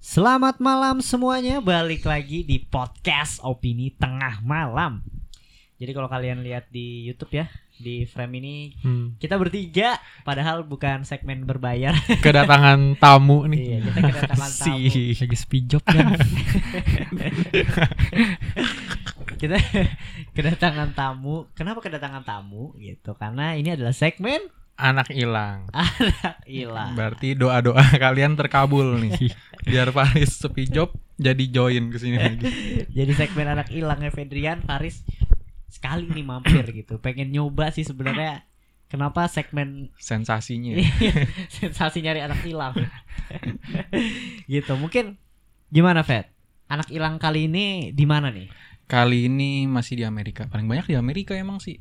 Selamat malam semuanya, balik lagi di podcast Opini Tengah Malam. Jadi kalau kalian lihat di YouTube ya, di frame ini Hmm. kita bertiga, padahal bukan segmen berbayar. Kedatangan tamu nih. iya, kita kedatangan tamu. Si. lagi kan Kita kedatangan tamu. Kenapa kedatangan tamu gitu? Karena ini adalah segmen Anak hilang. anak hilang. Berarti doa-doa kalian terkabul nih. Biar Faris sepi job jadi join ke sini lagi. Jadi segmen anak hilangnya Fedrian Faris sekali nih mampir gitu. Pengen nyoba sih sebenarnya kenapa segmen Sensasinya. sensasi nyari anak hilang. gitu. Mungkin gimana, Fed? Anak hilang kali ini di mana nih? Kali ini masih di Amerika. Paling banyak di Amerika emang sih.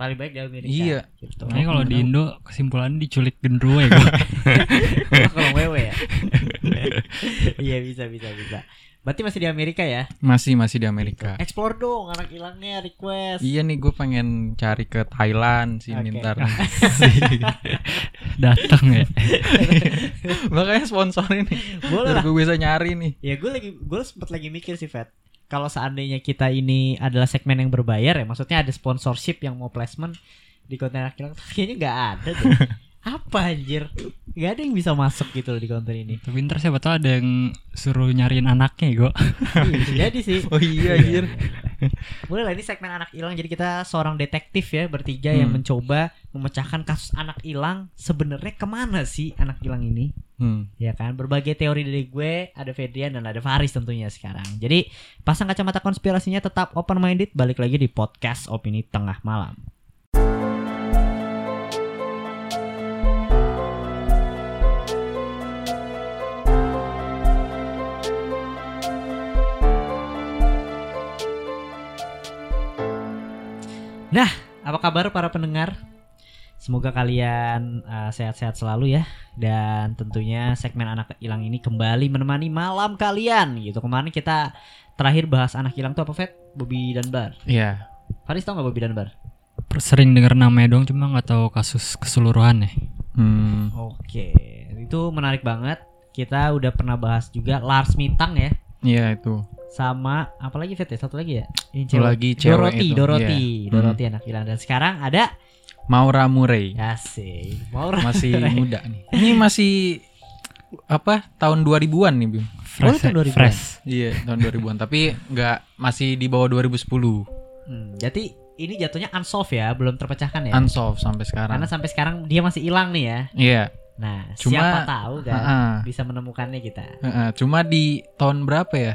Paling baik di Amerika. Iya. Gitu. Kayaknya kalau di Indo kesimpulannya diculik gendruwo ya kalau wewe ya. Iya bisa bisa bisa. Berarti masih di Amerika ya? Masih masih di Amerika. Explore dong anak hilangnya request. Iya nih gue pengen cari ke Thailand sih Oke. ntar. Datang ya. Makanya sponsorin nih. Boleh lah. gue bisa nyari nih. Ya gue lagi gue sempet lagi mikir sih Fed. Kalau seandainya kita ini adalah segmen yang berbayar ya, maksudnya ada sponsorship yang mau placement di konten hilang, kayaknya nggak ada deh. Apa anjir? Gak ada yang bisa masuk gitu loh di konten ini. Tapi ntar siapa tahu ada yang suruh nyariin anaknya ya. Iya, bisa jadi sih. Oh iya anjir. Boleh lah ini segmen anak hilang jadi kita seorang detektif ya bertiga yang Hmm. mencoba memecahkan kasus anak hilang sebenarnya ke mana sih anak hilang ini? Hmm. Ya kan berbagai teori dari gue ada Fedrian dan ada Faris tentunya sekarang. Jadi pasang kacamata konspirasinya tetap open minded balik lagi di podcast opini tengah malam. Kabar para pendengar? Semoga kalian uh, sehat-sehat selalu ya dan tentunya segmen anak hilang ini kembali menemani malam kalian gitu. Kemarin kita terakhir bahas anak hilang tuh apa Fet? Bobby Danbar. Iya. Faris tau gak Bobby Danbar? Sering denger namanya doang cuma nggak tahu kasus keseluruhan ya. Hmm. Oke, itu menarik banget. Kita udah pernah bahas juga Lars Mitang ya Iya itu. Sama apalagi Fet ya? Satu lagi ya? Ini Satu lagi cewek Dorothy, itu. Dorothy, Iya. Dorothy anak hilang dan sekarang ada Maura Murray. Asik. Mau Masih muda nih. Ini masih apa? Tahun 2000-an nih, Bim. Oh, Fresh. tahun ya, 2000-an. fresh. Iya, tahun 2000-an, tapi nggak masih di bawah 2010. Hmm, jadi ini jatuhnya unsolved ya, belum terpecahkan ya. Unsolved sampai sekarang. Karena sampai sekarang dia masih hilang nih ya. Iya. Nah, Cuma- siapa tahu kan Heeh. bisa menemukannya kita. Heeh, cuma di tahun berapa ya?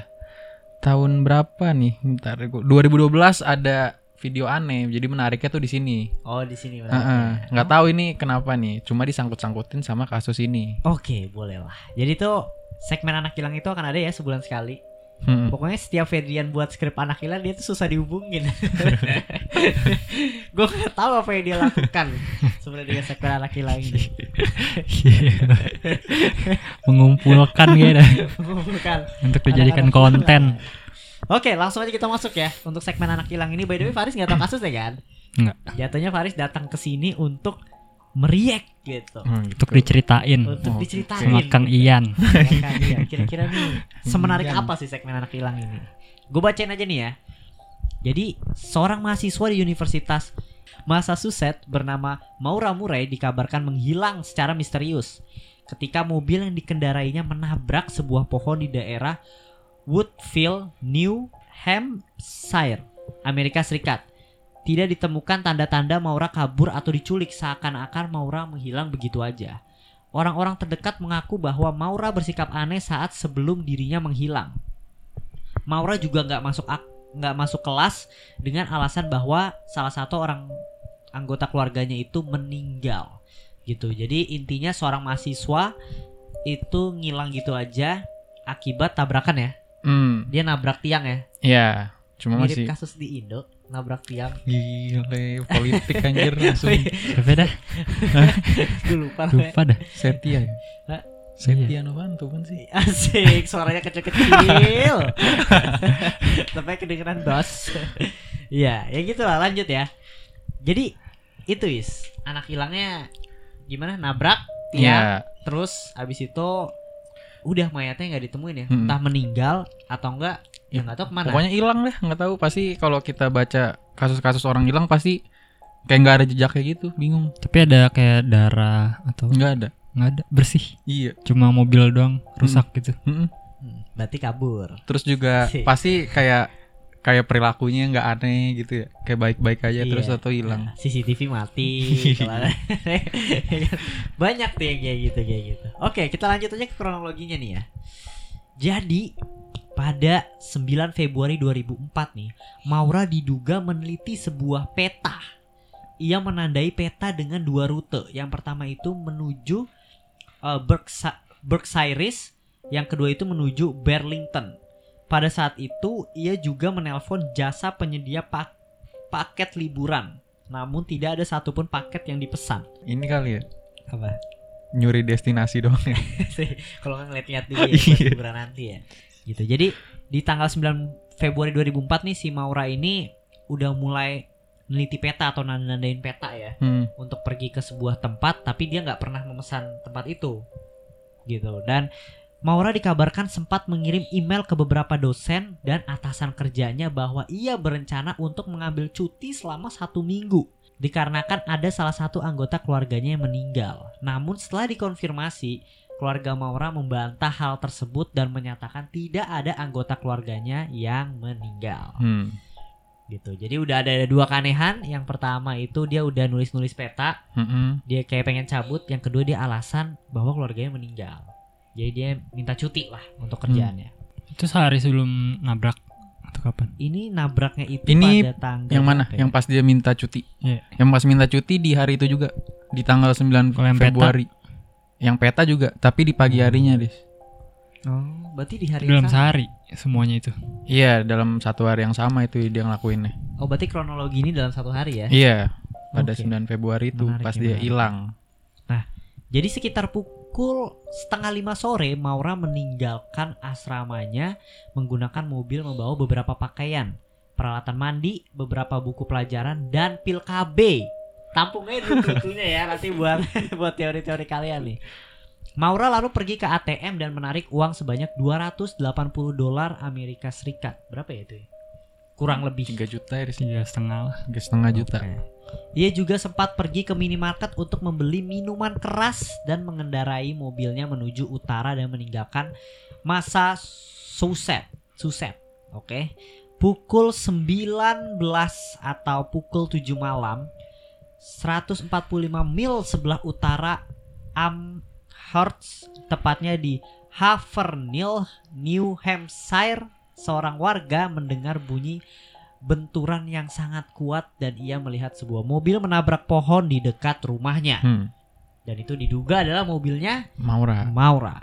Tahun berapa nih? Bentar, gua- 2012 ada video aneh. Jadi menariknya tuh di sini. Oh, di sini Heeh. berarti. Nggak tahu ini kenapa nih. Cuma disangkut-sangkutin sama kasus ini. Oke, boleh lah. Jadi tuh segmen anak hilang itu akan ada ya sebulan sekali. Hmm. Pokoknya setiap Fedrian buat skrip anak hilang dia tuh susah dihubungin. Gue nggak tahu apa yang dia lakukan sebenarnya dengan segmen anak hilang ini. Mengumpulkan gitu Bukan. untuk dijadikan Anak-anak konten. Oke, langsung aja kita masuk ya untuk segmen anak hilang ini. By the way, Faris nggak tahu kasusnya kan? Enggak. Jatuhnya Faris datang ke sini untuk meriak gitu. Hmm, Untuk diceritain Untuk diceritain. sama Kang Ian. Ya kan, iya. Kira-kira nih semenarik apa sih segmen anak hilang ini? Gue bacain aja nih ya. Jadi seorang mahasiswa di Universitas Massachusetts bernama Maura Murray dikabarkan menghilang secara misterius ketika mobil yang dikendarainya menabrak sebuah pohon di daerah Woodville, New Hampshire, Amerika Serikat. Tidak ditemukan tanda-tanda Maura kabur atau diculik seakan-akan Maura menghilang begitu aja. Orang-orang terdekat mengaku bahwa Maura bersikap aneh saat sebelum dirinya menghilang. Maura juga nggak masuk ak- nggak masuk kelas dengan alasan bahwa salah satu orang anggota keluarganya itu meninggal gitu. Jadi intinya seorang mahasiswa itu ngilang gitu aja akibat tabrakan ya. Hmm, Dia nabrak tiang ya. ya. Cuma Mirip masih kasus di Indo, nabrak tiang. gile politik anjir langsung Siapa dah? Gue lupa. Lupa dah. Setia ya. Setia Novanto kan sih? Asik, suaranya kecil-kecil. Sampai kedengeran dos. Iya, ya gitu lah lanjut ya. Jadi itu is anak hilangnya gimana nabrak tiang Iya. terus abis itu udah mayatnya nggak ditemuin ya, Hmm. entah meninggal atau enggak, ya Ya, nggak tahu ke mana. Pokoknya hilang deh, nggak tahu pasti kalau kita baca kasus-kasus orang hilang pasti kayak nggak ada jejaknya gitu, bingung. Tapi ada kayak darah atau Nggak ada. nggak ada bersih. Iya. Cuma mobil doang rusak gitu. Mm-mm. Hmm, berarti kabur. Terus juga pasti kayak kayak perilakunya nggak aneh gitu ya, kayak baik-baik aja Iya. terus atau hilang. Nah, CCTV mati. Banyak tuh yang kayak gitu kayak gitu. Oke, kita lanjut aja ke kronologinya nih ya. Jadi pada 9 Februari 2004 nih, Maura diduga meneliti sebuah peta. Ia menandai peta dengan dua rute. Yang pertama itu menuju uh, Berksa- Berkshires, yang kedua itu menuju Burlington. Pada saat itu, ia juga menelpon jasa penyedia pak- paket liburan. Namun tidak ada satupun paket yang dipesan. Ini kali ya Apa? nyuri destinasi doang ya. Kalau ngeliat-ngeliat dulu ya Iya. liburan nanti ya. Gitu. Jadi di tanggal 9 Februari 2004 nih si Maura ini udah mulai neliti peta atau nandain peta ya Hmm. untuk pergi ke sebuah tempat tapi dia nggak pernah memesan tempat itu gitu dan Maura dikabarkan sempat mengirim email ke beberapa dosen dan atasan kerjanya bahwa ia berencana untuk mengambil cuti selama satu minggu dikarenakan ada salah satu anggota keluarganya yang meninggal. Namun setelah dikonfirmasi, keluarga Maura membantah hal tersebut dan menyatakan tidak ada anggota keluarganya yang meninggal Hmm. gitu. Jadi udah ada dua keanehan. Yang pertama itu dia udah nulis-nulis peta, Mm-mm. dia kayak pengen cabut. Yang kedua dia alasan bahwa keluarganya meninggal. Jadi dia minta cuti lah untuk kerjaannya. Itu sehari sebelum nabrak atau kapan? Ini nabraknya itu Ini pada tanggal Yang mana? ya? Yang pas dia minta cuti. Iya. Yang pas minta cuti di hari itu juga di tanggal 9 Kalau yang peta? Februari. Yang peta juga, tapi di pagi harinya, Dis. Oh, berarti di hari Dalam yang sama. sehari semuanya itu. Iya, dalam satu hari yang sama itu dia ngelakuinnya. Oh, berarti kronologi ini dalam satu hari ya. Iya, pada Oke. 9 Februari itu Menarik, pas menarik. dia hilang. Jadi sekitar pukul setengah lima sore Maura meninggalkan asramanya menggunakan mobil membawa beberapa pakaian, peralatan mandi, beberapa buku pelajaran dan pil KB. Tampung aja dulu bukunya ya nanti buat buat teori-teori kalian nih. Maura lalu pergi ke ATM dan menarik uang sebanyak 280 dolar Amerika Serikat. Berapa ya itu? ya? Kurang lebih 3 juta ya. Tiga setengah lah. Tiga setengah juta. Oke. Ia juga sempat pergi ke minimarket untuk membeli minuman keras dan mengendarai mobilnya menuju utara dan meninggalkan masa Suset. Suset. Oke. Pukul 19 atau pukul 7 malam 145 mil sebelah utara Amherst tepatnya di Havernhill, New Hampshire, seorang warga mendengar bunyi benturan yang sangat kuat dan ia melihat sebuah mobil menabrak pohon di dekat rumahnya. Hmm. Dan itu diduga adalah mobilnya Maura. Maura.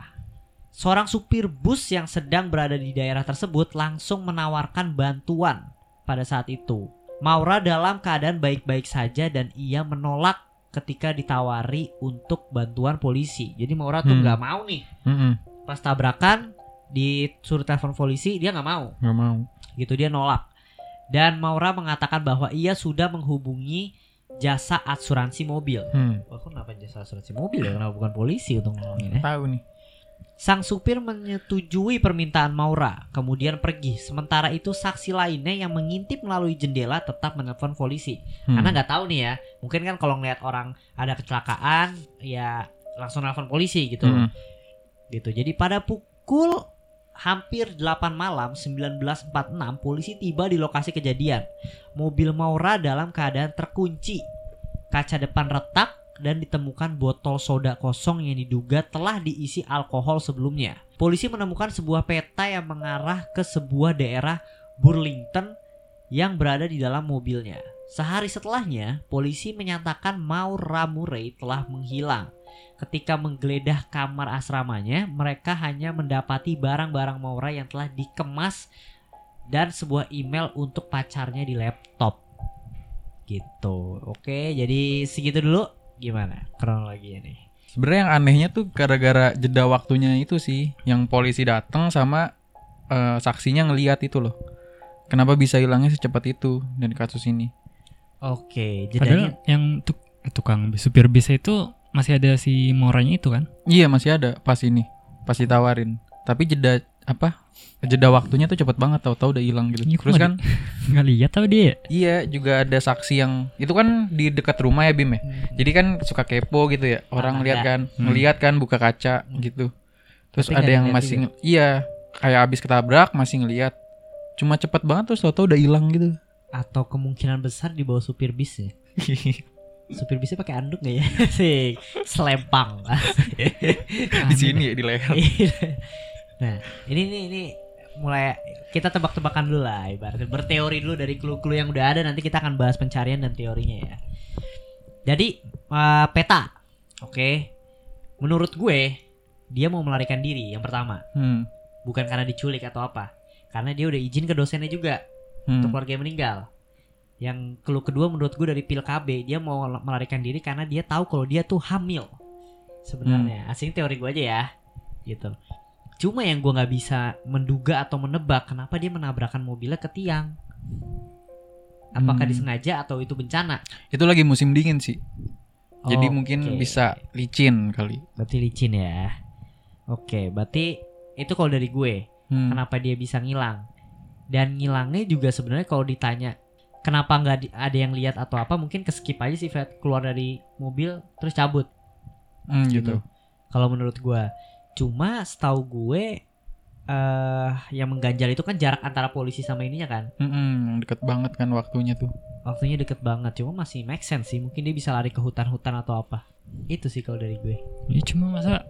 Seorang supir bus yang sedang berada di daerah tersebut langsung menawarkan bantuan pada saat itu. Maura dalam keadaan baik-baik saja dan ia menolak ketika ditawari untuk bantuan polisi. Jadi Maura tuh Hmm. nggak mau nih. Mm-mm. Pas tabrakan disuruh telepon polisi dia nggak mau Nggak mau. gitu dia nolak dan Maura mengatakan bahwa ia sudah menghubungi jasa asuransi mobil. Hmm. Wah, kenapa jasa asuransi mobil ya? Kenapa bukan polisi untuk nolongin ya? Tahu nih. Sang supir menyetujui permintaan Maura, kemudian pergi. Sementara itu saksi lainnya yang mengintip melalui jendela tetap menelpon polisi. Hmm. Karena nggak tahu nih ya, mungkin kan kalau ngeliat orang ada kecelakaan, ya langsung nelpon polisi gitu. Mm-mm. gitu. Jadi pada pukul hampir 8 malam 1946 polisi tiba di lokasi kejadian. Mobil Maura dalam keadaan terkunci. Kaca depan retak dan ditemukan botol soda kosong yang diduga telah diisi alkohol sebelumnya. Polisi menemukan sebuah peta yang mengarah ke sebuah daerah Burlington yang berada di dalam mobilnya. Sehari setelahnya, polisi menyatakan Maura Murray telah menghilang. Ketika menggeledah kamar asramanya, mereka hanya mendapati barang-barang Maura yang telah dikemas dan sebuah email untuk pacarnya di laptop. Gitu. Oke, jadi segitu dulu. Gimana kronologinya nih? Sebenarnya yang anehnya tuh gara-gara jeda waktunya itu sih, yang polisi datang sama eh, saksinya ngeliat itu loh. Kenapa bisa hilangnya secepat itu dari kasus ini? Oke, Padahal jedanya yang tuk, tukang supir bis itu masih ada si Moranya itu kan? Iya masih ada pas ini. pas ditawarin. Tapi jeda apa? Jeda waktunya tuh cepet banget tahu-tahu udah hilang gitu. Kok Terus kan Nggak lihat tau dia. iya juga ada saksi yang itu kan di dekat rumah ya Bim ya. Jadi kan suka kepo gitu ya. Orang Tetangga. lihat kan, Hmm. ngelihat kan buka kaca gitu. Terus Tapi ada yang masih nge- iya kayak abis ketabrak masih ngelihat. Cuma cepet banget terus tahu-tahu udah hilang gitu. Atau kemungkinan besar di bawah supir bis ya. Supir bisnya pakai anduk gak ya? Sih, selempang. di sini ya di leher. nah, ini ini ini mulai kita tebak-tebakan dulu lah ibaratnya berteori dulu dari clue-clue yang udah ada nanti kita akan bahas pencarian dan teorinya ya. Jadi eh, peta. Oke. Menurut gue dia mau melarikan diri yang pertama, Hmm. bukan karena diculik atau apa. Karena dia udah izin ke dosennya juga Hmm. untuk keluarga yang meninggal. Yang clue kedua menurut gue dari pil KB dia mau melarikan diri karena dia tahu kalau dia tuh hamil. Sebenarnya, Hmm. asing teori gue aja ya, gitu. Cuma yang gue nggak bisa menduga atau menebak kenapa dia menabrakkan mobilnya ke tiang. Apakah Hmm. disengaja atau itu bencana? Itu lagi musim dingin sih. Jadi mungkin Oke. bisa licin kali. Berarti licin ya. Oke, berarti itu kalau dari gue. Hmm. kenapa dia bisa ngilang dan ngilangnya juga sebenarnya kalau ditanya kenapa nggak di- ada yang lihat atau apa mungkin keskip aja sih Fred. Keluar dari mobil terus cabut. Hmm, gitu. kalau menurut gua. Cuma setahu gue eh yang mengganjal itu kan jarak antara polisi sama ininya kan? Yang deket banget kan waktunya tuh. waktunya deket banget cuma masih make sense sih. Mungkin dia bisa lari ke hutan-hutan atau apa. Itu sih kalau dari gue. Ya cuma masa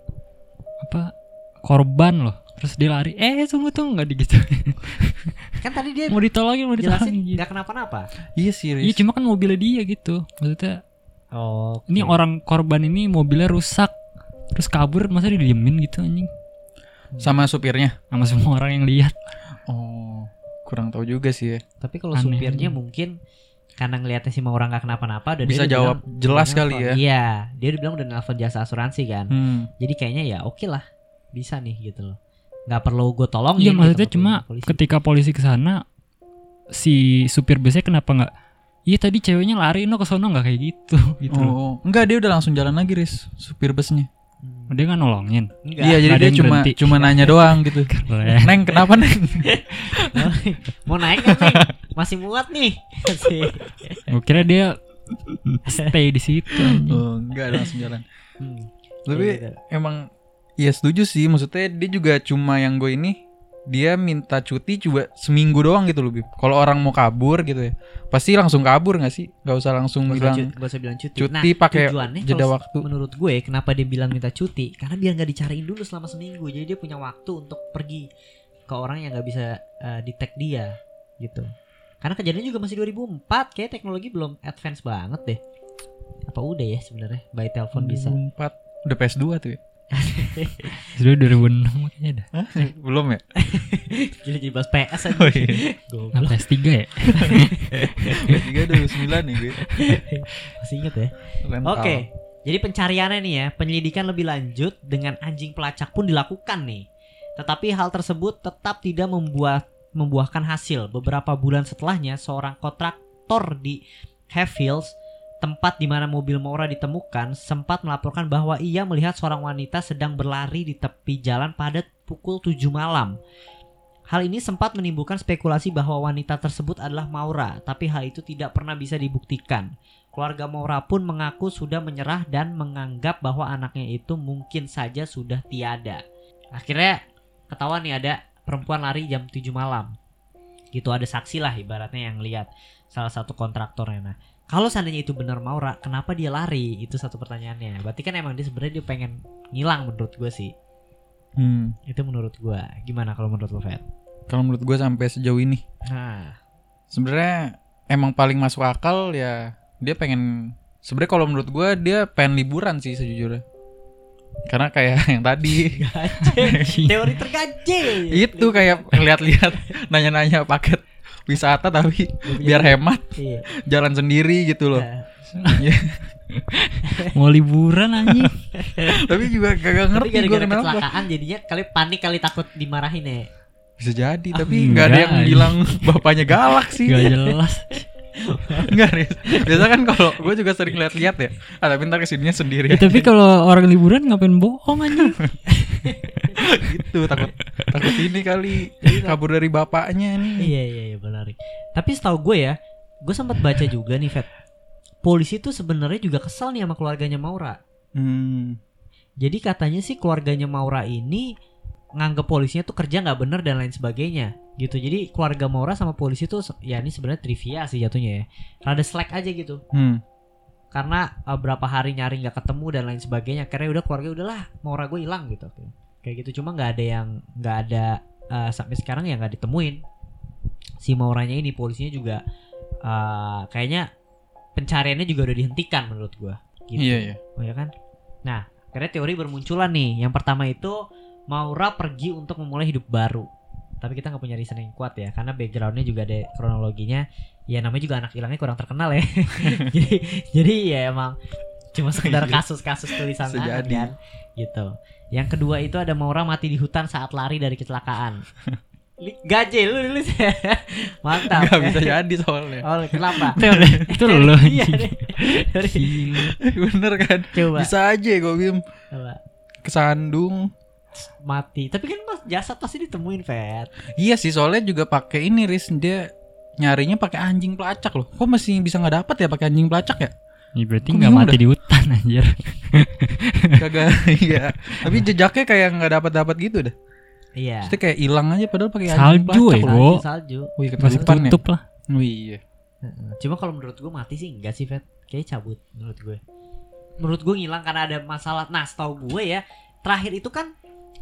apa korban loh. Terus dia lari. Eh tunggu tunggu nggak digitu. kan tadi dia mau ditolongin mau ditolongin. gitu. nggak kenapa-napa Iya sih, Iya cuma kan mobilnya dia gitu. Maksudnya oh ini orang korban ini mobilnya rusak. Terus kabur masa didiemin gitu anjing. Sama supirnya. Sama semua orang yang lihat. Oh, kurang tahu juga sih ya. Tapi kalau Aneh supirnya mungkin karena ngeliatnya si Maura nggak kenapa-napa dan Bisa dia udah jawab bilang, jelas udah kali ya. Iya, dia udah bilang udah nelfon jasa asuransi kan. Hmm. Jadi kayaknya ya oke lah, bisa nih gitu loh. Nggak perlu gue tolong Iya maksudnya cuma ketika polisi ke sana si supir busnya kenapa nggak Iya tadi ceweknya lari no ke sono nggak kayak gitu gitu loh. Oh, enggak dia udah langsung jalan lagi, Riz. Supir busnya. Dia nggak nolongin. Enggak. Iya, jadi dia cuma berhenti. cuma nanya doang gitu. Keren. Neng, kenapa, Neng? Mau naik kan nih? Masih muat nih. Sih. Gue kira dia stay di situ. Oh, enggak langsung jalan. Hmm. Tapi Iya, gitu. emang ya setuju sih maksudnya dia juga cuma yang gue ini dia minta cuti coba seminggu doang gitu loh. Kalau orang mau kabur gitu ya pasti langsung kabur nggak sih? Nggak usah langsung Gak bilang gak usah bilang cuti. cuti Nah, pakai jeda waktu. Menurut gue kenapa dia bilang minta cuti? Karena biar nggak dicariin dulu selama seminggu. Jadi dia punya waktu untuk pergi ke orang yang nggak bisa eh, detect dia gitu. Karena kejadian juga masih 2004, kayak teknologi belum advance banget deh. Apa udah ya sebenarnya by telepon bisa? 2004 udah PS2 tuh ya? Sudah 2006 kayaknya dah. Belum ya? Jadi jadi bahas PS aja. Oh iya. Goblok. Nah, PS3 ya? PS3 2009 nih gue. Masih inget ya? Oke. Jadi pencariannya nih ya, penyelidikan lebih lanjut dengan anjing pelacak pun dilakukan nih. Tetapi hal tersebut tetap tidak membuat membuahkan hasil. Beberapa bulan setelahnya, seorang kontraktor di Heffields, tempat di mana mobil Maura ditemukan, sempat melaporkan bahwa ia melihat seorang wanita sedang berlari di tepi jalan pada pukul 7 malam. Hal ini sempat menimbulkan spekulasi bahwa wanita tersebut adalah Maura, tapi hal itu tidak pernah bisa dibuktikan. Keluarga Maura pun mengaku sudah menyerah dan menganggap bahwa anaknya itu mungkin saja sudah tiada. Akhirnya ketahuan nih ada perempuan lari jam 7 malam. Gitu ada saksi lah ibaratnya yang lihat salah satu kontraktornya. Nah, kalau seandainya itu benar Maura, kenapa dia lari? Itu satu pertanyaannya. Berarti kan emang dia sebenarnya dia pengen ngilang menurut gue sih. Hmm. Itu menurut gue. Gimana kalau menurut lo, Fed? Kalau menurut gue sampai sejauh ini Nah, sebenarnya emang paling masuk akal ya dia pengen sebenarnya kalau menurut gue dia pengen liburan sih sejujurnya karena kayak yang tadi teori terganjil. itu kayak lihat-lihat nanya-nanya paket wisata tapi biar hemat Iya. jalan sendiri gitu loh Nah, Mau liburan anjing. tapi juga kagak Tapi ngerti gue gara-gara kenapa kecelakaan jadinya kali panik kali takut dimarahin ya. bisa jadi Ah, tapi nggak ada yang bilang bapaknya galak sih Gak jelas. Enggak, Riz. Biasa kan kalau gue juga sering lihat-lihat ya. Ah, tapi ntar ke sininya sendiri Ya, tapi kalau orang liburan ngapain bohong anjing? gitu. Takut takut ini kali kabur dari bapaknya nih. iya iya iya benar. Tapi setahu gue ya, gue sempat baca juga nih Fet. Polisi tuh sebenarnya juga kesal nih sama keluarganya Maura. Hmm. Jadi katanya sih keluarganya Maura ini nganggep polisinya tuh kerja nggak bener dan lain sebagainya gitu. Jadi keluarga Maura sama polisi tuh ya ini sebenarnya trivia sih jatuhnya ya. Rada slack aja gitu. Hmm. Karena uh, berapa hari nyari nggak ketemu dan lain sebagainya. Akhirnya udah keluarga udahlah Maura gue hilang gitu. Kayak gitu cuma nggak ada yang nggak ada uh, sampai sekarang ya nggak ditemuin. Si Mauranya ini polisinya juga uh, kayaknya pencariannya juga udah dihentikan menurut gua. Gitu. Iya, iya. Oh ya kan? Nah, akhirnya teori bermunculan nih. Yang pertama itu Maura pergi untuk memulai hidup baru. Tapi kita nggak punya reason yang kuat ya, karena backgroundnya juga ada kronologinya. Ya namanya juga anak hilangnya kurang terkenal ya. jadi jadi ya emang cuma sekedar Iya. kasus-kasus tulisan jadi. kan, gitu. Yang kedua itu ada Maura mati di hutan saat lari dari kecelakaan. Gaje lu nulis ya. Mantap. Enggak bisa jadi soalnya. Oh, kenapa? itu lo Iya. Dari- Bener kan? Coba. Bisa aja gue Bim coba. kesandung. Mati tapi kan mas jasad pasti ditemuin Fet Iya sih soalnya juga pakai ini Riz dia nyarinya pakai anjing pelacak loh. Kok masih bisa nggak dapet ya pakai anjing pelacak ya? Ya, berarti Kok nggak mati di hutan anjir. Kagak iya. Tapi jejaknya kayak nggak dapat dapat gitu dah. iya Pasti kayak hilang aja padahal pakai Salju, anjing pelacak eh, loh. Salju salju Wih Masih ya. tutup lah. Oh, iya. Heeh. cuma kalau menurut gue mati sih enggak sih Fet kayak cabut menurut gue menurut gue ngilang karena ada masalah nah setahu gue ya terakhir itu kan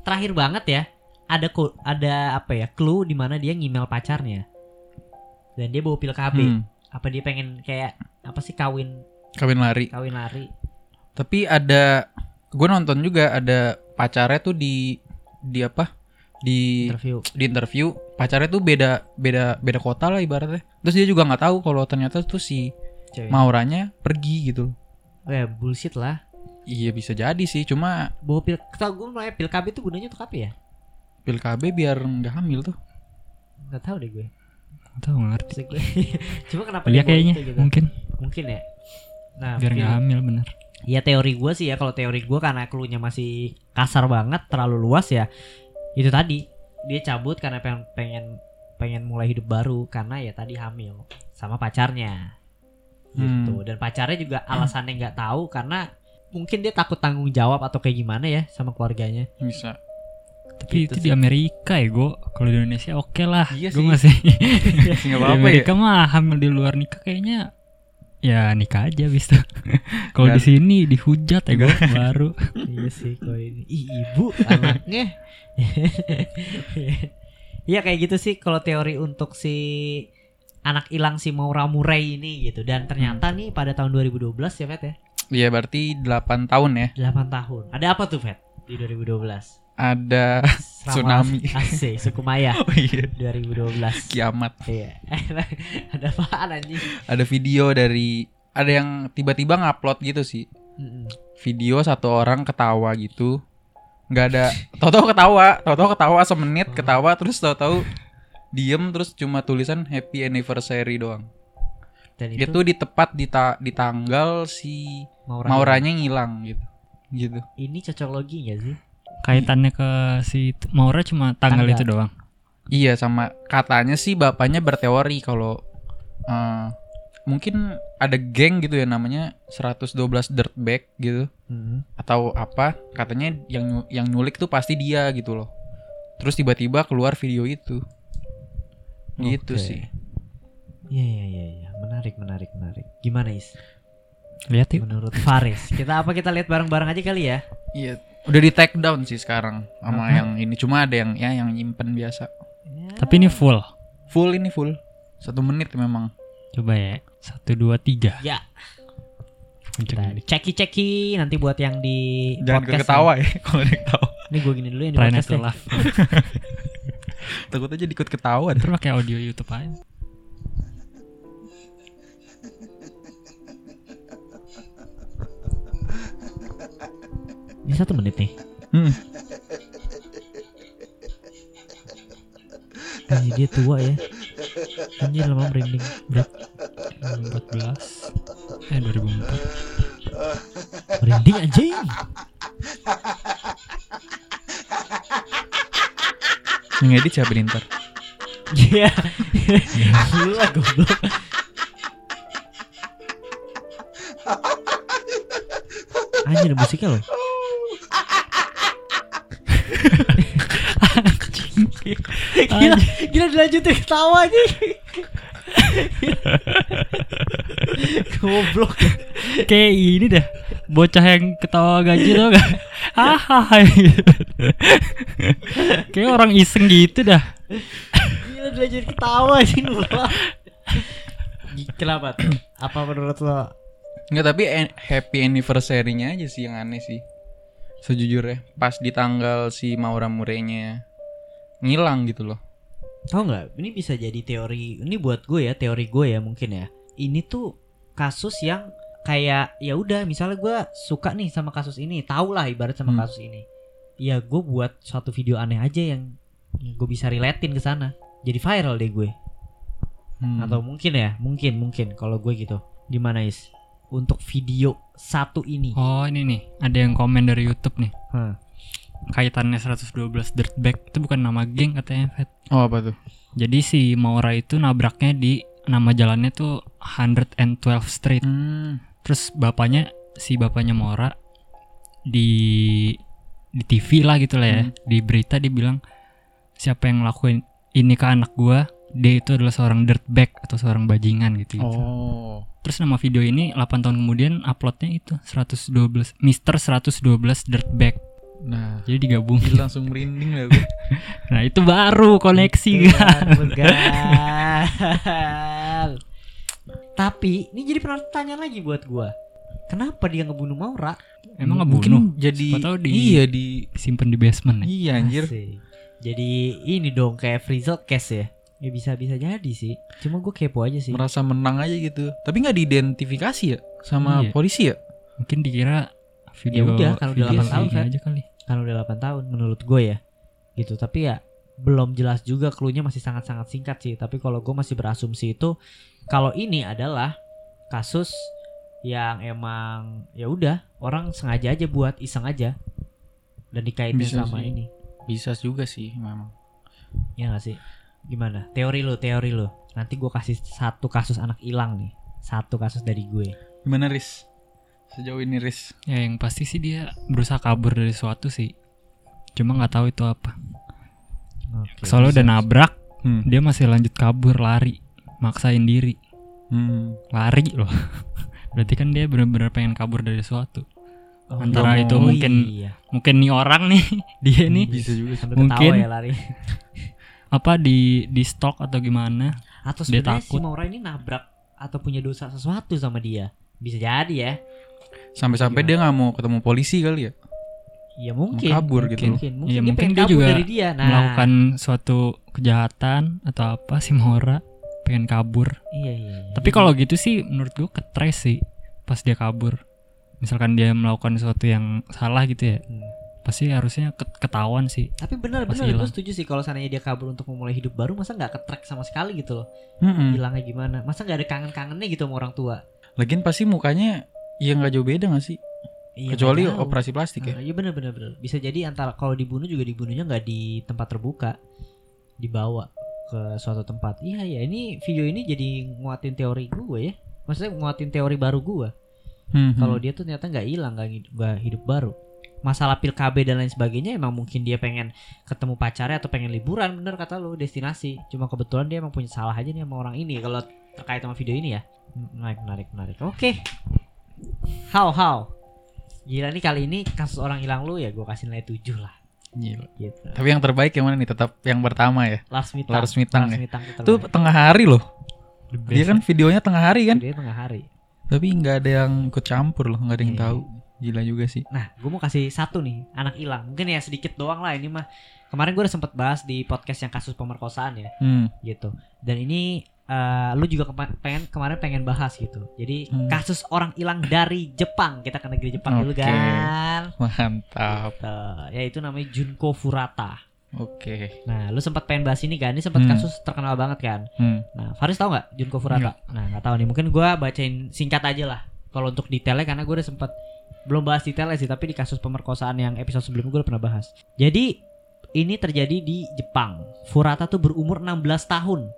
terakhir banget ya ada ada apa ya clue di mana dia ngemail pacarnya. Dan dia bawa pil KB Hmm, apa dia pengen kayak apa sih kawin? Kawin lari. kawin lari. Tapi ada gue nonton juga ada pacarnya tuh di di apa? Di interview. di interview. Pacarnya tuh beda beda beda kota lah ibaratnya. Terus dia juga nggak tahu kalau ternyata tuh si cewek. Mauranya pergi gitu. oh ya bullshit lah Iya bisa jadi sih, cuma bawa pil tau gue mulai pil KB itu gunanya untuk apa ya pil KB biar nggak hamil tuh. nggak tahu deh gue Tahu nggak ngerti. Maksud gue cuma kenapa Iya dia kayaknya itu gitu? mungkin mungkin ya nah biar nggak hamil bener. ya teori gue sih ya kalau teori gue karena clue-nya masih kasar banget terlalu luas ya itu tadi dia cabut karena pengen pengen pengen mulai hidup baru karena ya tadi hamil sama pacarnya gitu dan pacarnya juga alasannya nggak tahu karena mungkin dia takut tanggung jawab atau kayak gimana ya sama keluarganya Bisa. Tapi Gitu itu di Amerika ya gue. Kalau di Indonesia oke lah. Iya Gue sih. masih Nggak di apa-apa ya. Amerika mah hamil di luar nikah kayaknya ya nikah aja bisa. Kalau di sini dihujat ya gue baru. iya sih kok ini Ih, ibu anaknya Iya kayak gitu sih kalau teori untuk si anak hilang si Maura Murray ini gitu dan ternyata nih pada tahun 2012 ya Fet ya Iya berarti 8 tahun ya. 8 tahun ada apa tuh Fet di 2012 Ada Selama- Tsunami. Asik suku Maya oh iya 2012 kiamat. Iya ada apaan anjing Ada video dari ada yang tiba-tiba ngupload gitu sih. Mm-mm. Video satu orang ketawa gitu. nggak ada tahu-tahu ketawa, tahu-tahu ketawa semenit ketawa terus tahu-tahu diem terus cuma tulisan happy anniversary doang. dan itu, Itu di tepat di ta- di tanggal si Maura Mauranya ngilang gitu. Gitu. ini cocokologi gak sih Kaitannya ke si Maura cuma tanggal, Tanggal. itu doang. Iya sama katanya sih bapaknya berteori kalau eh, mungkin ada geng gitu ya namanya 112 dirtbag gitu Mm-mm. atau apa katanya yang yang nyulik tuh pasti dia gitu loh. Terus tiba-tiba keluar video itu. Gitu Oke. sih. Iya iya iya iya menarik menarik menarik gimana Is Lihat yuk. menurut Faris kita apa kita lihat bareng-bareng aja kali ya Iya. Udah di take down sih sekarang sama Apa? yang ini cuma ada yang ya yang nyimpen biasa. Ya. Tapi ini full. Full ini full. Satu menit memang. Coba ya. Satu dua tiga. Ya, ceki ceki nanti buat yang di Jangan podcast ketawa ya kalau ada yang ketawa. Ini gue gini dulu yang di Planet podcast ya. Takut aja dikut ketawa. Terus pakai audio YouTube aja. Ini satu menit nih. Hmm. Anjir, dia tua ya. Anjir lama merinding. Berat. 2014 eh 2004 Merinding anjing. Yang edit siapa nih ntar? Iya. Gila goblok. Anjir musiknya loh. Gila, dilanjutin ketawa aja. Goblok. kayak ini dah bocah yang ketawa gaji tau gak hahaha kayak orang iseng gitu dah Gila dilanjutin ketawa sih Nurul. Kenapa tuh? Apa menurut lo? Enggak tapi en- happy anniversary-nya aja sih yang aneh sih. Sejujurnya pas di tanggal si Maura Murenya ngilang gitu loh. Tahu nggak? Ini bisa jadi teori. Ini buat gue ya, teori gue ya mungkin ya. Ini tuh kasus yang kayak ya udah, misalnya gue suka nih sama kasus ini, tau lah ibarat sama Hmm. kasus ini. Ya gue buat suatu video aneh aja yang gue bisa relatein ke sana. Jadi viral deh gue. Hmm. Atau mungkin ya, mungkin mungkin kalau gue gitu. Gimana is? Untuk video satu ini. oh ini nih ada yang komen dari YouTube nih Hah. Kaitannya 112 Dirtbag itu bukan nama geng katanya Fat. Oh apa tuh? jadi si Maura itu nabraknya di nama jalannya tuh 112 Street Hmm. terus bapaknya si bapaknya Maura di di TV lah gitu lah ya Hmm. di berita dia bilang siapa yang ngelakuin ini ke anak gua dia itu adalah seorang dirtbag atau seorang bajingan gitu, gitu. Oh. terus nama video ini 8 tahun kemudian uploadnya itu 112 Mister 112 dirtbag Nah, jadi digabung gila, langsung merinding lah gue. nah itu baru koneksi Iya, kan Begal. Tapi ini jadi pertanyaan lagi buat gua. Kenapa dia ngebunuh Maura? emang mungkin ngebunuh jadi Siapa tahu di- iya di simpen di basement ya? iya anjir. Asik. Jadi ini dong kayak Frizzle case ya. Ya bisa bisa jadi sih. Cuma gue kepo aja sih. Merasa menang aja gitu. Tapi nggak diidentifikasi ya sama Iya. polisi ya? mungkin dikira video Ya udah, kalau udah video 8 tahun, Fat. aja kali Kan udah 8 tahun menurut gue ya. Gitu. Tapi ya belum jelas juga clue-nya masih sangat-sangat singkat sih. Tapi kalau gue masih berasumsi itu kalau ini adalah kasus yang emang ya udah orang sengaja aja buat iseng aja dan dikaitin Bisa sama sih. ini. Bisa juga sih memang. Ya gak sih? Gimana? Teori lo, teori lo. Nanti gue kasih satu kasus anak hilang nih. Satu kasus dari gue. Gimana Riz? Sejauh ini Riz? Ya yang pasti sih dia berusaha kabur dari suatu sih. Cuma nggak tahu itu apa. Oke, Soalnya udah nabrak, Hmm. dia masih lanjut kabur lari, maksain diri, Hmm. lari loh. Berarti kan dia benar-benar pengen kabur dari suatu. Oh, antara iya. itu Oh, mungkin- iya. Mungkin nih orang nih, dia nih Bisa juga. Sambil mungkin- ketawa ya lari. apa di di stok atau gimana? Atau Dia sebenarnya si. Maura ini nabrak atau punya dosa sesuatu sama dia. Bisa jadi ya. Sampai-sampai dia nggak mau ketemu polisi kali ya? Ya mungkin. kabur gitu. Mungkin, mungkin, Iya, dia mungkin pengen dia kabur juga dari dia. Nah, Melakukan suatu kejahatan atau apa si Maura pengen kabur. Iya, iya. iya. Tapi kalau gitu sih menurut gua ketres sih pas dia kabur. Misalkan dia melakukan sesuatu yang salah gitu ya, Hmm. pasti harusnya ket- ketahuan sih. Tapi benar benar gue setuju sih kalau seandainya dia kabur untuk memulai hidup baru masa nggak ketrek sama sekali gitu loh. Hmm. Hilangnya gimana? Masa nggak ada kangen-kangennya gitu sama orang tua? Lagian pasti mukanya ya nggak jauh beda gak sih? Iya, Kecuali nggak operasi plastik ya. Ah, Iya benar benar benar. Bisa jadi antara kalau dibunuh juga dibunuhnya nggak di tempat terbuka, dibawa ke suatu tempat. Iya ya, ini video ini jadi nguatin teori gue ya. Maksudnya nguatin teori baru gue. Hmm, Kalau hmm. dia tuh ternyata nggak hilang, nggak hidup, nggak hidup baru. Masalah pil KB dan lain sebagainya emang mungkin dia pengen ketemu pacarnya atau pengen liburan bener kata lu destinasi. Cuma kebetulan dia emang punya salah aja nih sama orang ini kalau terkait sama video ini ya. Menarik menarik menarik. Oke. How how. Gila nih kali ini kasus orang hilang lu ya gue kasih nilai 7 lah Gila. gitu. Tapi yang terbaik yang mana nih? Tetap yang pertama ya. Lars Mitang. Lars Mitang ya. Mitang itu Itu tengah hari loh. Dia kan videonya tengah hari kan. Dia tengah hari. Tapi nggak ada yang ikut campur loh, nggak ada yang Iya. tahu. Gila juga sih. Nah, gue mau kasih satu nih, anak hilang. Mungkin ya sedikit doang lah ini mah. Kemarin gue udah sempet bahas di podcast yang kasus pemerkosaan ya, Hmm. gitu. Dan ini eh, lu juga kema- pengen kemarin pengen bahas gitu. Jadi Hmm. kasus orang hilang dari Jepang. Kita ke negeri Jepang dulu Oke. kan. Mantap. Tuh, ya itu namanya Junko Furata. Oke. Nah, lu sempat pengen bahas ini kan? Ini sempat Hmm. kasus terkenal banget kan? Hmm. Nah, Faris tahu nggak Junko Furata? Nah, nggak tahu nih. Mungkin gua bacain singkat aja lah. Kalau untuk detailnya karena gue udah sempat belum bahas detailnya sih, tapi di kasus pemerkosaan yang episode sebelumnya gue udah pernah bahas. Jadi ini terjadi di Jepang. Furata tuh berumur 16 tahun.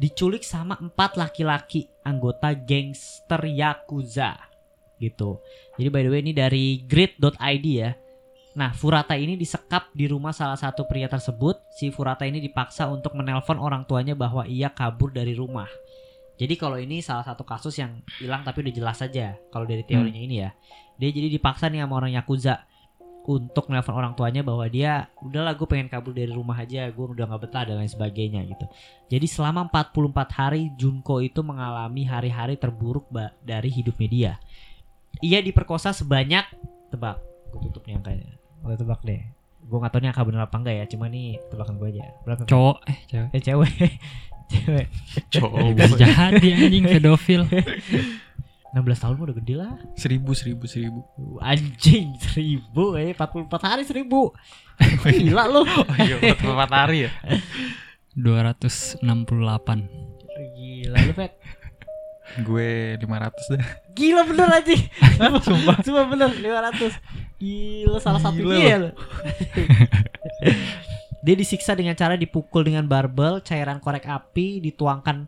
Diculik sama empat laki-laki anggota gangster yakuza gitu. Jadi by the way ini dari grid.id ya. Nah, Furata ini disekap di rumah salah satu pria tersebut. Si Furata ini dipaksa untuk menelpon orang tuanya bahwa ia kabur dari rumah. Jadi kalau ini salah satu kasus yang hilang tapi udah jelas saja kalau dari teorinya ini ya. Dia jadi dipaksa nih sama orang Yakuza untuk nelpon orang tuanya bahwa dia udahlah gue pengen kabur dari rumah aja, gue udah nggak betah dan lain sebagainya gitu. Jadi selama 44 hari Junko itu mengalami hari-hari terburuk dari hidupnya dia. Ia diperkosa sebanyak tebak, gue tutup nih angkanya. Gue tebak deh. Gue gak tau nih angka bener apa enggak ya, cuma nih tebakan gue aja. Berapa? Cowok eh cewek. Eh cewek. cewek. Cowok. Jahat dia anjing pedofil. 16 tahun udah gede lah. seribu seribu seribu. Anjing seribu eh 44 hari seribu Gila lu Oh iya, empat hari ya. 268. Gila lu Fet Gue 500 dah. Gila bener anjing Sumpah Sumpah bener 500 Gila salah satu Gila dia lu Dia disiksa dengan cara dipukul dengan barbel Cairan korek api dituangkan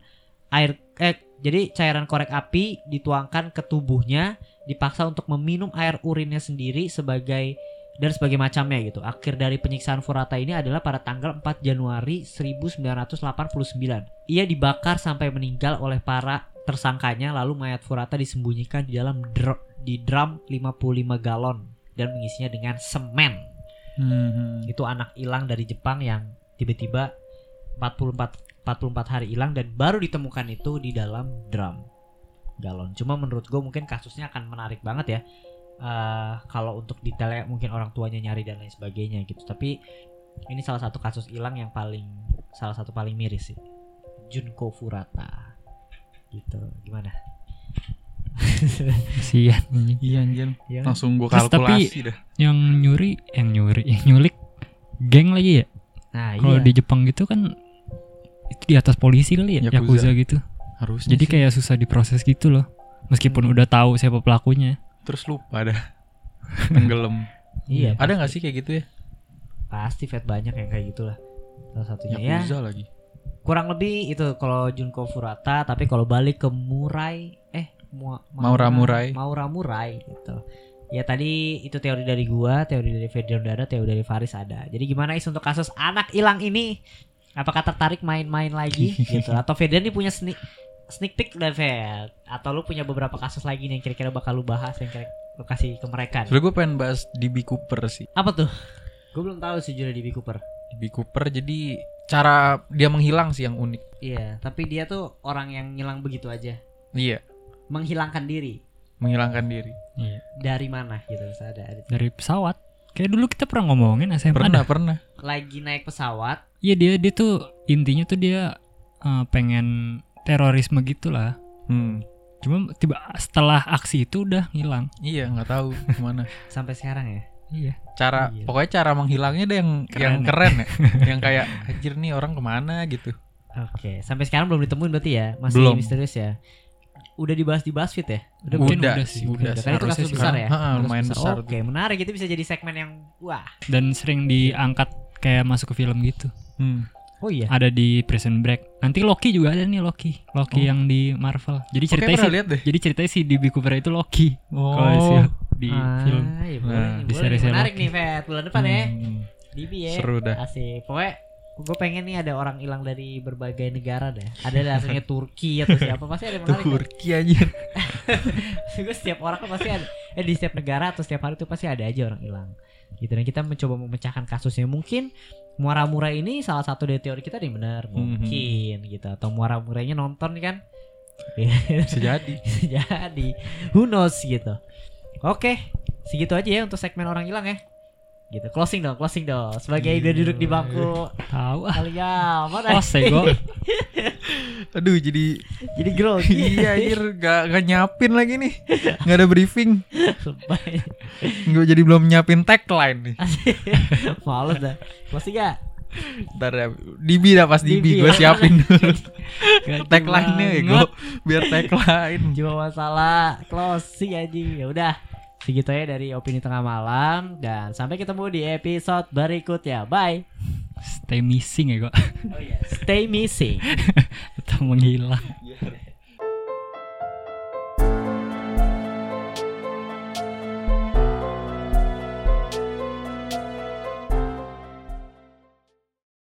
air Eh jadi cairan korek api dituangkan ke tubuhnya Dipaksa untuk meminum air urinnya sendiri sebagai dan sebagai macamnya gitu. Akhir dari penyiksaan Furata ini adalah pada tanggal 4 Januari 1989. Ia dibakar sampai meninggal oleh para tersangkanya lalu mayat Furata disembunyikan di dalam dr- di drum 55 galon dan mengisinya dengan semen. Hmm. Itu anak hilang dari Jepang yang tiba-tiba 44 44 hari hilang dan baru ditemukan itu di dalam drum galon. Cuma menurut gue mungkin kasusnya akan menarik banget ya. Eh, kalau untuk detailnya mungkin orang tuanya nyari dan lain sebagainya gitu. Tapi ini salah satu kasus hilang yang paling salah satu paling miris sih. Junko Furata. Gitu. Gimana? Kasihan anjing. Iya anjir. Ya. Langsung gue Terus tapi- kalkulasi dah. Yang nyuri, yang nyuri, yang nyulik geng lagi ya. Nah, Kalau iya. di Jepang gitu kan itu di atas polisi kali ya, Yakuza. yakuza, gitu. Harus. Jadi kayak susah diproses gitu loh. Meskipun Hmm. udah tahu siapa pelakunya. terus lupa dah. Tenggelam. Iya. Ada nggak sih kayak gitu ya? Pasti Fat banyak yang kayak gitulah. Salah satunya ya. Yakuza lagi. kurang lebih itu kalau Junko Furata tapi kalau balik ke Murai eh Mua- Maura Murai. Maura Murai gitu ya tadi itu teori dari gua teori dari Fedrian Dada teori dari Faris ada jadi gimana is untuk kasus anak hilang ini apakah tertarik main-main lagi gitu atau Fedrian nih punya sneak sneak peek udah Fed atau lu punya beberapa kasus lagi nih yang kira-kira bakal lu bahas yang kira lu kasih ke mereka nih. Sebenernya gue pengen bahas DB Cooper sih. apa tuh gue belum tahu sejujurnya di B. Cooper DB Cooper jadi cara dia menghilang sih yang unik. iya tapi dia tuh orang yang ngilang begitu aja Iya, menghilangkan diri menghilangkan diri. Iya. dari mana gitu misalnya ada, ada- Dari pesawat. Kayak dulu kita pernah ngomongin SMA Pernah, dah. pernah. lagi naik pesawat Iya dia dia tuh intinya tuh dia eh, pengen terorisme gitulah. Hmm. Cuma tiba setelah aksi itu udah hilang. Iya, nggak tahu ke mana. sampai sekarang ya Iya. Cara Gila. pokoknya cara menghilangnya deh yang Keren yang ya. keren ya. yang kayak anjir nih orang ke mana gitu. oke sampai sekarang belum ditemuin berarti ya masih Belum. misterius ya udah dibahas di BuzzFeed ya Udah, Udah, mungkin udah sih. udah. Karena itu kasus sih. besar ya Ha, ha, lumayan besar oke menarik itu bisa jadi segmen yang wah Dan sering diangkat kayak masuk ke film gitu. Hmm. oh iya Ada di Prison Break. Nanti Loki juga ada nih Loki. Loki Oh. yang di Marvel. Jadi ceritanya pernah sih deh. jadi ceritanya si DB Cooper itu Loki. Oh. Kalau si di Ah, film. iya, boleh, Nah, di boleh menarik Loki. nih Fet bulan depan ya Hmm. Dibi ya Seru dah. asik pokoknya gue pengen nih ada orang hilang dari berbagai negara deh. Ada asalnya Turki atau siapa pasti ada yang menarik kan? Turki anjir. gue setiap orang kan pasti ada eh di setiap negara atau setiap hari tuh pasti ada aja orang hilang. Gitu dan kita mencoba memecahkan kasusnya. Mungkin muara murai ini salah satu dari teori kita nih benar. Mungkin gitu. Atau muara murainya nonton kan? Bisa jadi. jadi. Who knows gitu. Oke segitu aja ya untuk segmen orang hilang ya gitu closing dong closing dong sebagai udah duduk di bangku Tahu ah. kalian mana Oh, sego. Aduh jadi jadi grogi iya anjir gak, gak nyapin lagi nih. Gak ada briefing. Gue jadi belum nyiapin tagline nih. Males dah. Closing gak? Ntar ya, Dibi dah pas Dibi, gue ya. siapin dulu. Gak tagline-nya ya gue, biar tagline. Cuma masalah closing aja. Ya udah. Segitu ya dari opini tengah malam dan sampai ketemu di episode berikutnya. Bye. Stay missing ya kok. Stay missing. Tetap menghilang.